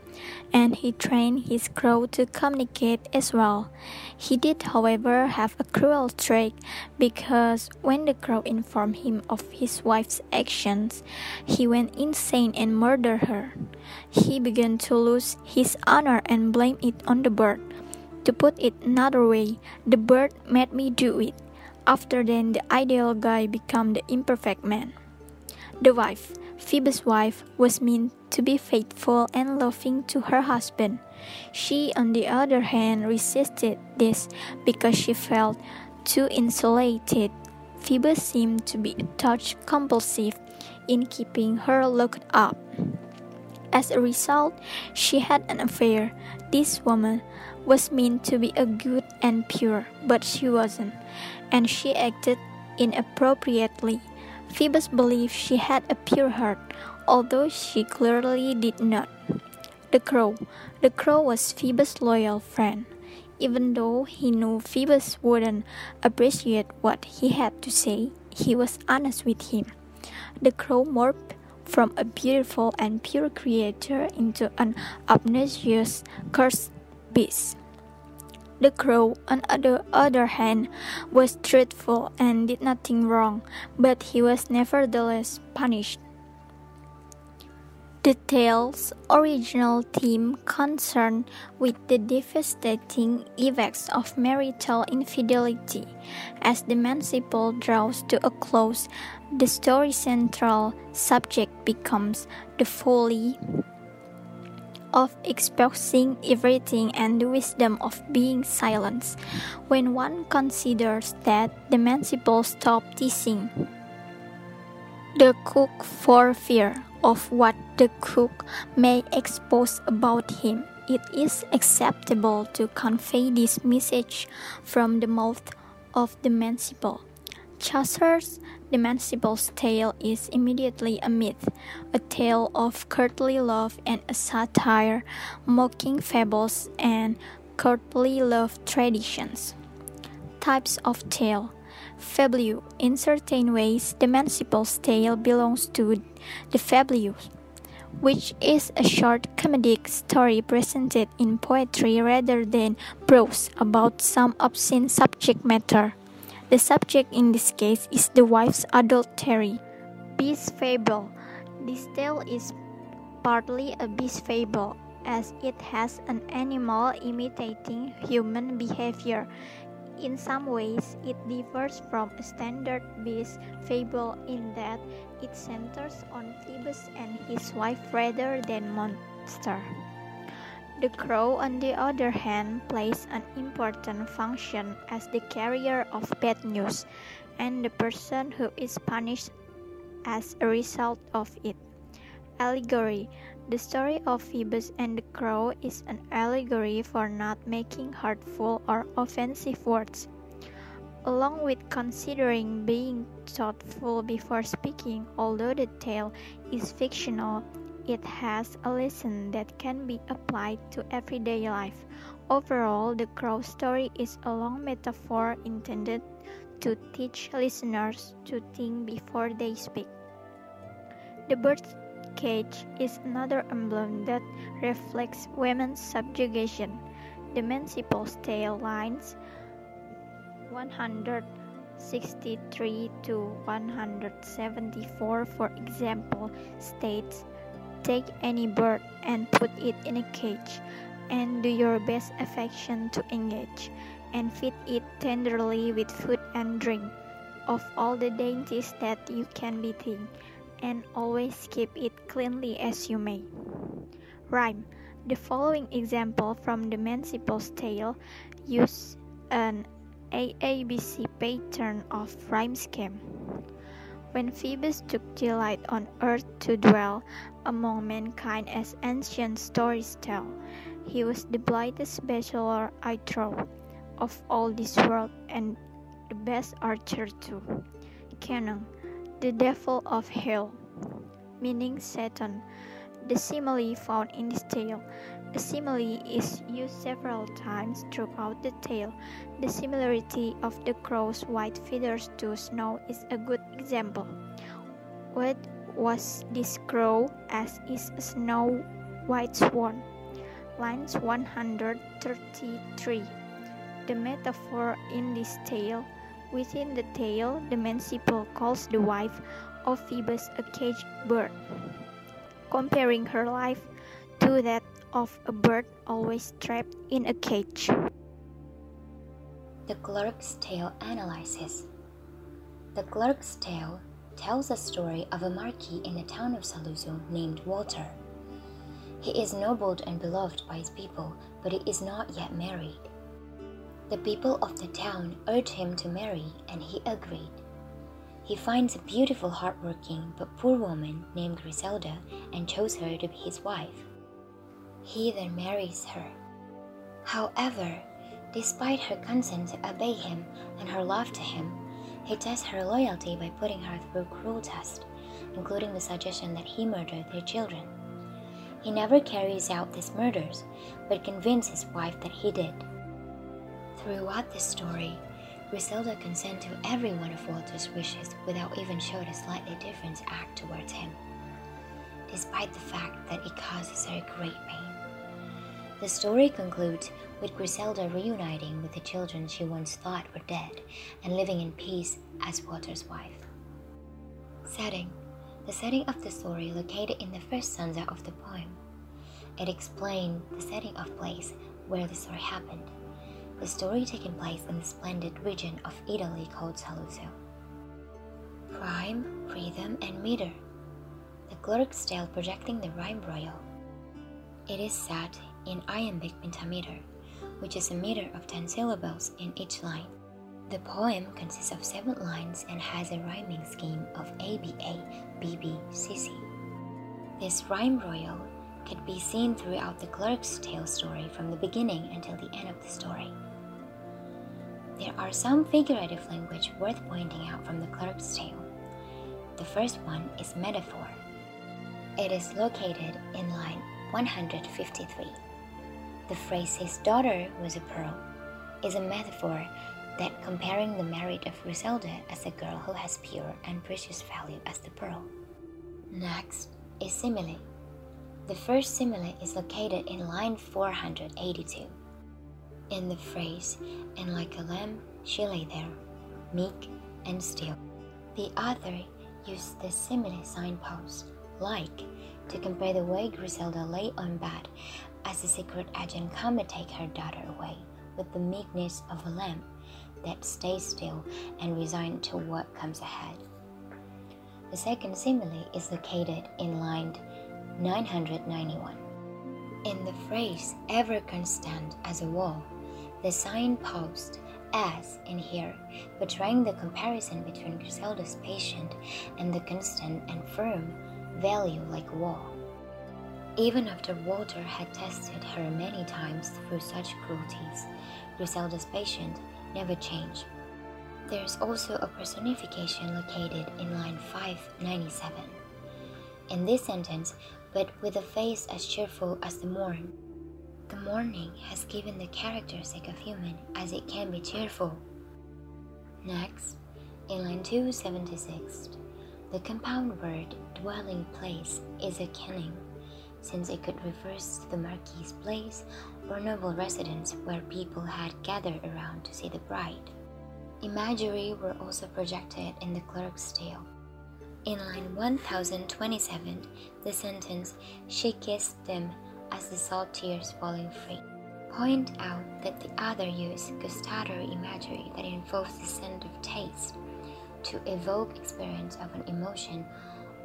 and he trained his crow to communicate as well. He did, however, have a cruel trait because when the crow informed him of his wife's actions, he went insane and murdered her. He began to lose his honor and blamed it on the bird. To put it another way, the bird made me do it. After then, the ideal guy became the imperfect man. The wife, Phoebus' wife, was meant to be faithful and loving to her husband. She, on the other hand, resisted this because she felt too insulated. Phoebus seemed to be a touch compulsive in keeping her locked up. As a result, she had an affair. This woman was meant to be a good and pure, but she wasn't, and she acted inappropriately. Phoebus believed she had a pure heart, although she clearly did not. The crow. The crow was Phoebus' loyal friend. Even though he knew Phoebus wouldn't appreciate what he had to say, he was honest with him. The crow morphed from a beautiful and pure creature into an obnoxious, cursed beast. The crow, on the other hand, was truthful and did nothing wrong, but he was nevertheless punished. The tale's original theme concerned with the devastating effects of marital infidelity. As the manciple draws to a close, the story's central subject becomes the folly of exposing everything and the wisdom of being silent when one considers that the manciple stopped teasing the cook for fear of what the cook may expose about him. It is acceptable to convey this message from the mouth of the manciple. Chaucer's The Manciple's tale is immediately a myth, a tale of courtly love and a satire, mocking fables and courtly love traditions. Types of tale Fabliau. In certain ways, the Manciple's tale belongs to the Fabliau, which is a short comedic story presented in poetry rather than prose about some obscene subject matter. The subject in this case is the wife's adultery. Beast fable. This tale is partly a beast fable as it has an animal imitating human behavior. In some ways, it differs from a standard beast fable in that it centers on Phoebus and his wife rather than monster. The crow, on the other hand, plays an important function as the carrier of bad news and the person who is punished as a result of it. Allegory The story of Phoebus and the crow is an allegory for not making hurtful or offensive words. Along with considering being thoughtful before speaking, although the tale is fictional, it has a lesson that can be applied to everyday life. Overall, the crow story is a long metaphor intended to teach listeners to think before they speak. The bird cage is another emblem that reflects women's subjugation. The Manciple's tale lines 163 to 174, for example, states Take any bird and put it in a cage, and do your best affection to engage, and feed it tenderly with food and drink, of all the dainties that you can be think, and always keep it cleanly as you may. Rhyme. The following example from the Manciple's tale use an AABC pattern of rhyme scheme. When Phoebus took delight on earth to dwell among mankind as ancient stories tell, he was the blithest bachelor I trow of all this world and the best archer too. Kenning, the devil of hell, meaning Satan. The simile found in this tale. A simile is used several times throughout the tale. The similarity of the crow's white feathers to snow is a good example. What was this crow as is a snow white swan? Lines 133. The metaphor in this tale Within the tale, the Manciple calls the wife of Phoebus a caged bird, comparing her life to that of a bird always trapped in a cage. The Clerk's Tale analysis. The Clerk's Tale tells the story of a marquis in the town of Saluzzo named Walter. He is noble and beloved by his people, but he is not yet married. The people of the town urge him to marry, and he agreed. He finds a beautiful, hardworking, but poor woman named Griselda and chose her to be his wife. He then marries her. However, despite her consent to obey him and her love to him, he tests her loyalty by putting her through cruel tests, including the suggestion that he murdered their children. He never carries out these murders, but convinces his wife that he did. Throughout this story, Griselda consents to every one of Walter's wishes without even showing a slightly different act towards him, despite the fact that it causes her great pain. The story concludes with Griselda reuniting with the children she once thought were dead and living in peace as Walter's wife. Setting The setting of the story located in the first stanza of the poem. It explained the setting of place where the story happened the story taking place in the splendid region of Italy called Saluzzo. Rhyme, rhythm, and meter. The clerk's tale projecting the rhyme royal. It is set in iambic pentameter, which is a meter of 10 syllables in each line. The poem consists of seven lines and has a rhyming scheme of ABA, BB, CC. This rhyme royal could be seen throughout the clerk's tale story from the beginning until the end of the story. There are some figurative language worth pointing out from the clerk's tale. The first one is metaphor. It is located in line 153. The phrase his daughter was a pearl is a metaphor that comparing the merit of Griselda as a girl who has pure and precious value as the pearl. Next is simile. The first simile is located in line 482. In the phrase, and like a lamb she lay there, meek and still. The author used the simile signpost, like, to compare the way Griselda lay on bed as the secret agent come to take her daughter away with the meekness of a lamb that stays still and resigned to what comes ahead. The second simile is located in line 991. In the phrase ever constant as a wall, the signpost as in here, betraying the comparison between Griselda's patient and the constant and firm value like wall. Even after Walter had tested her many times through such cruelties, Griselda's patient never changed. There is also a personification located in line 597. In this sentence, but with a face as cheerful as the morn, the morning has given the characteristic of human as it can be cheerful. Next, in line 276, the compound word dwelling place is a kenning, since it could refer to the marquis's place or noble residence where people had gathered around to see the bride. Imagery were also projected in the clerk's tale. In line 1027, the sentence, She kissed them as the salt tears falling free. Point out that the other use gustatory imagery that involves the scent of taste to evoke experience of an emotion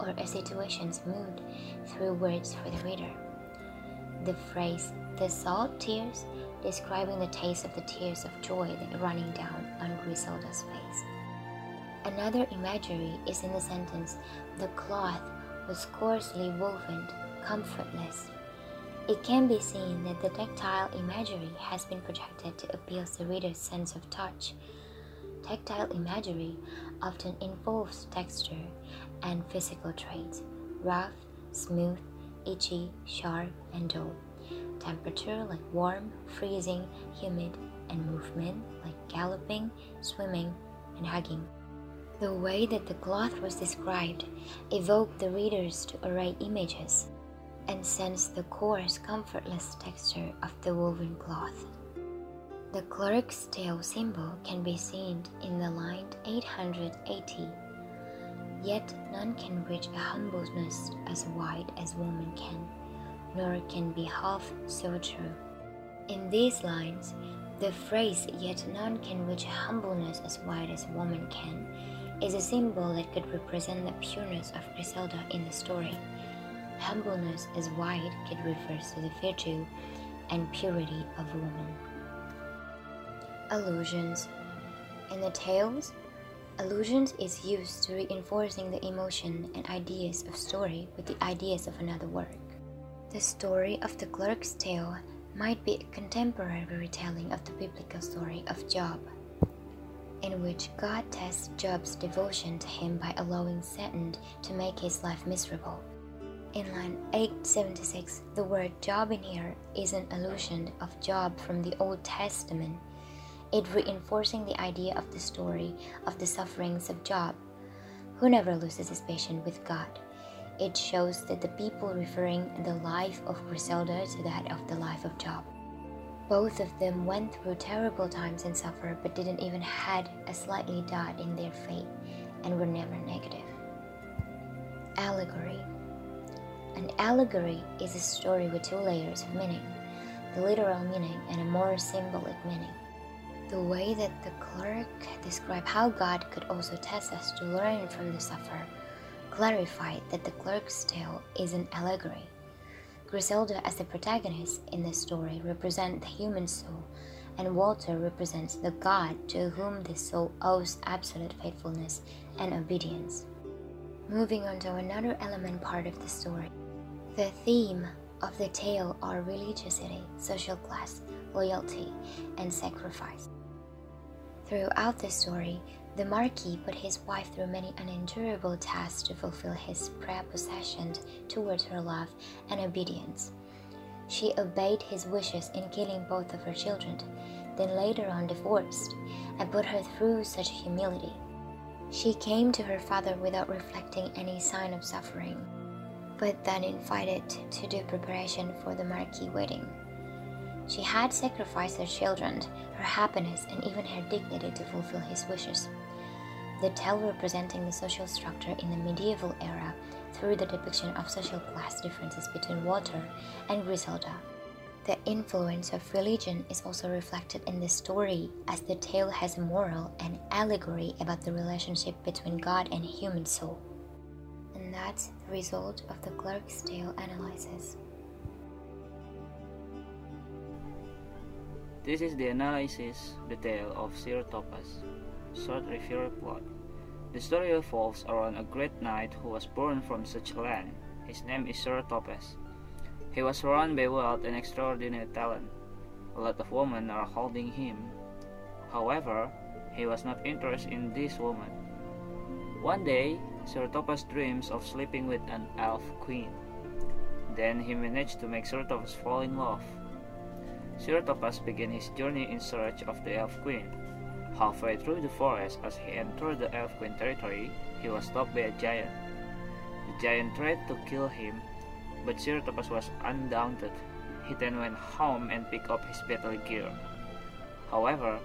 or a situation's mood through words for the reader. The phrase the salt tears describing the taste of the tears of joy that running down on Griselda's face. Another imagery is in the sentence, the cloth was coarsely woven, comfortless, it can be seen that the tactile imagery has been projected to appeal to the reader's sense of touch. Tactile imagery often involves texture and physical traits rough, smooth, itchy, sharp, and dull. Temperature like warm, freezing, humid, and movement like galloping, swimming, and hugging. The way that the cloth was described evoked the readers to array images and sense the coarse, comfortless texture of the woven cloth. The clerk's tale symbol can be seen in the line 880. Yet none can reach a humbleness as wide as woman can, nor can be half so true. In these lines, the phrase, yet none can reach a humbleness as wide as woman can, is a symbol that could represent the pureness of Griselda in the story. Humbleness as wide it refers to the virtue and purity of woman. Allusions In the tales, allusions is used to reinforcing the emotion and ideas of story with the ideas of another work. The story of the clerk's tale might be a contemporary retelling of the biblical story of Job, in which God tests Job's devotion to him by allowing Satan to make his life miserable. In line 876, the word Job in here is an allusion of Job from the Old Testament, it reinforcing the idea of the story of the sufferings of Job, who never loses his patience with God. It shows that the people referring the life of Griselda to that of the life of Job. Both of them went through terrible times and suffered, but didn't even had a slightly doubt in their faith and were never negative. Allegory an allegory is a story with two layers of meaning the literal meaning and a more symbolic meaning. The way that the clerk described how God could also test us to learn from the sufferer clarified that the clerk's tale is an allegory. Griselda, as the protagonist in the story, represents the human soul, and Walter represents the God to whom the soul owes absolute faithfulness and obedience. Moving on to another element part of the story. The theme of the tale are religiosity, social class, loyalty, and sacrifice. Throughout the story, The Marquis put his wife through many unendurable tasks to fulfill his prepossession towards her love and obedience. She obeyed his wishes in killing both of her children, then later on divorced, and put her through such humility. She came to her father without reflecting any sign of suffering, but then invited to do preparation for the Marquis wedding. She had sacrificed her children, her happiness, and even her dignity to fulfill his wishes. The tale representing the social structure in the medieval era through the depiction of social class differences between Walter and Griselda. The influence of religion is also reflected in the story, as the tale has a moral and allegory about the relationship between God and human soul. And that's the result of the Clerk's Tale analysis. This is the analysis detail of Sir Thopas. Short review plot. The story revolves around a great knight who was born from such a land. His name is Sir Thopas. He was surrounded by wealth and extraordinary talent. A lot of women are holding him. However, he was not interested in this woman. One day, Sir Thopas dreams of sleeping with an elf queen. Then he managed to make Sir Thopas fall in love. Sir Thopas began his journey in search of the Elf Queen. Halfway through the forest, as he entered the Elf Queen territory, he was stopped by a giant. The giant tried to kill him, but Sir Thopas was undaunted. He then went home and picked up his battle gear. However,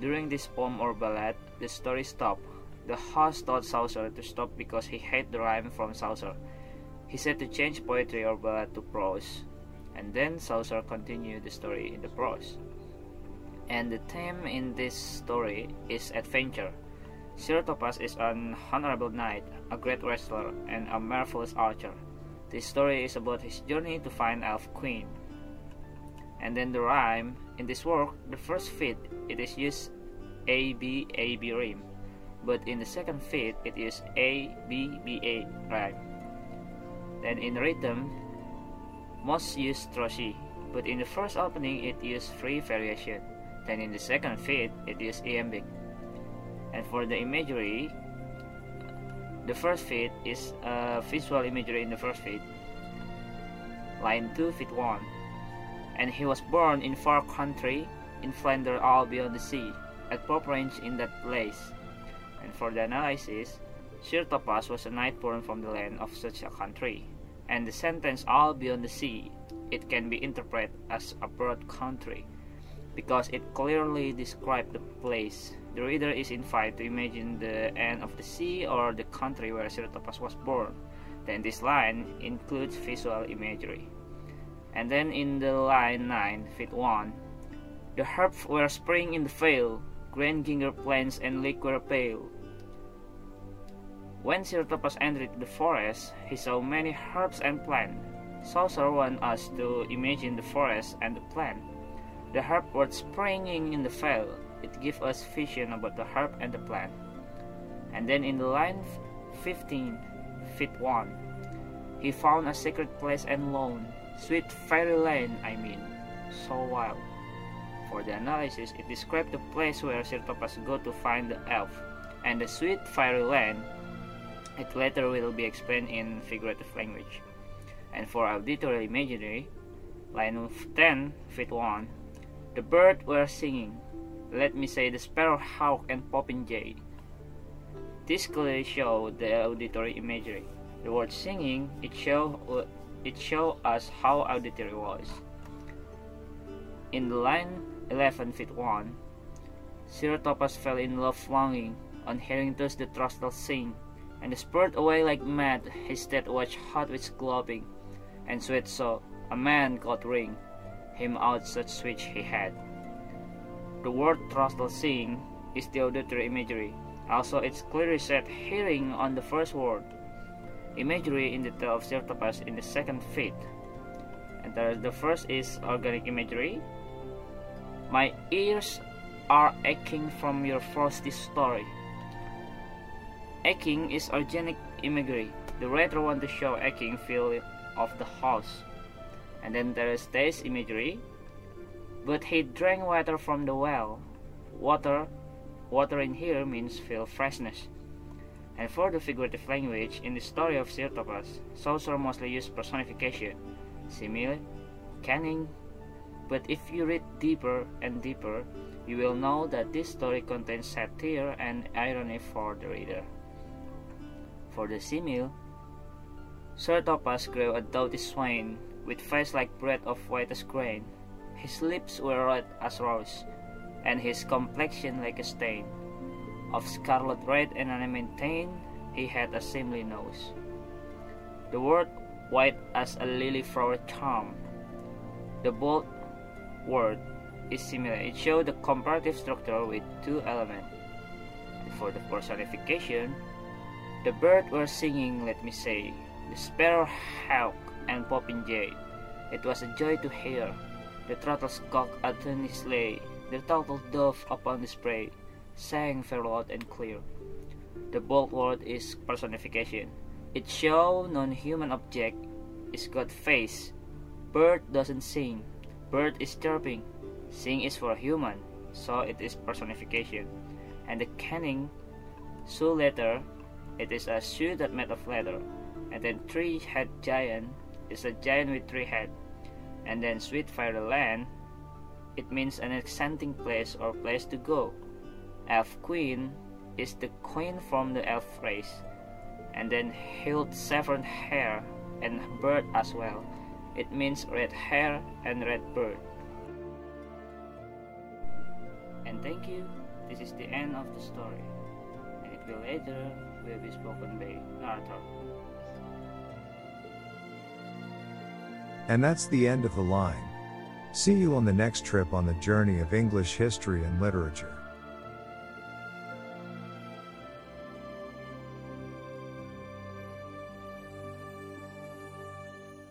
during this poem or ballad, the story stopped. The host told Chaucer to stop because he hated the rhyme from Chaucer. He said to change poetry or ballad to prose and then Chaucer continued the story in the prose. And the theme in this story is adventure. Sir Thopas is an honorable knight, a great wrestler, and a marvelous archer. This story is about his journey to find Elf Queen. And then the rhyme in this work, the first feat, it is used A B A B rhyme, but in the second feat, it is A B B A rhyme. Then in rhythm, most use trochee, but in the first opening it used free variation. Then in the second feat it used iambic. And for the imagery, the first feat is a visual imagery in the first feat. Line 2, feat 1. And he was born in far country, in Flanders all beyond the sea, at Popering in that place. And for the analysis, Sir Thopas was a knight born from the land of such a country and the sentence all beyond the sea, it can be interpreted as a broad country because it clearly describes the place. The reader is invited to imagine the end of the sea or the country where Sir Thopas was born. Then this line includes visual imagery. And then in the line 9, feat 1, the herbs were spring in the vale, green ginger plants and liquor pale. When Sir Thopas entered the forest, he saw many herbs and plants. Chaucer wants us to imagine the forest and the plant. The herb was springing in the vale. It gives us vision about the herb and the plant. And then in the line 15, feat 1, he found a secret place and lone, sweet fairy land, I mean, so wild. For the analysis, it described the place where Sir Thopas go to find the elf, and the sweet fairy land it later will be explained in figurative language. And for auditory imagery, line 10, feat 1, the bird were singing. Let me say the sparrow, hawk, and popinjay. This clearly show the auditory imagery. The word singing, it show, it show us how auditory was. In the line 11 feat 1, Sir Thopas fell in love longing on hearing thus the throstle sing and spurred away like mad, his dead watch hot with gloving, and sweet so a man got ring, him out such switch he had. The word throstle seeing is the auditory imagery. Also, it's clearly said hearing on the first word. Imagery in the tale of Sir Thopas in the second feat. And the first is organic imagery. My ears are aching from your frosty story. Aching is organic imagery. The writer want to show aching feel of the house. And then there is taste imagery. But he drank water from the well. Water water in here means feel freshness. And for the figurative language, in the story of Thopas, Chaucer mostly used personification, simile, kenning, but if you read deeper and deeper, you will know that this story contains satire and irony for the reader. For the simile, Sir Thopas grew a doughty swain, with face like bread of whitest grain. His lips were red as rose, and his complexion like a stain. Of scarlet red and adamantine, he had a seemly nose. The word white as a lily flower charm. The bold word is similar. It shows the comparative structure with two elements. For the personification, the bird were singing, let me say, the sparrow hawk and popinjay. It was a joy to hear the throttle's cock at his sleigh, the turtle dove upon the spray, sang fair loud and clear. The bold word is personification. It show non-human object is God face. Bird doesn't sing. Bird is chirping. Sing is for human, so it is personification. And the kenning so letter, it is a shoe that made of leather. And then three head giant is a giant with three head. And then sweet fire land, it means an enchanting place or place to go. Elf queen is the queen from the elf race. And then hilt seven hair and bird as well. It means red hair and red bird. And thank you. This is the end of the story. And it will later will be spoken by. And that's the end of the line. See you on the next trip on the journey of English history and literature.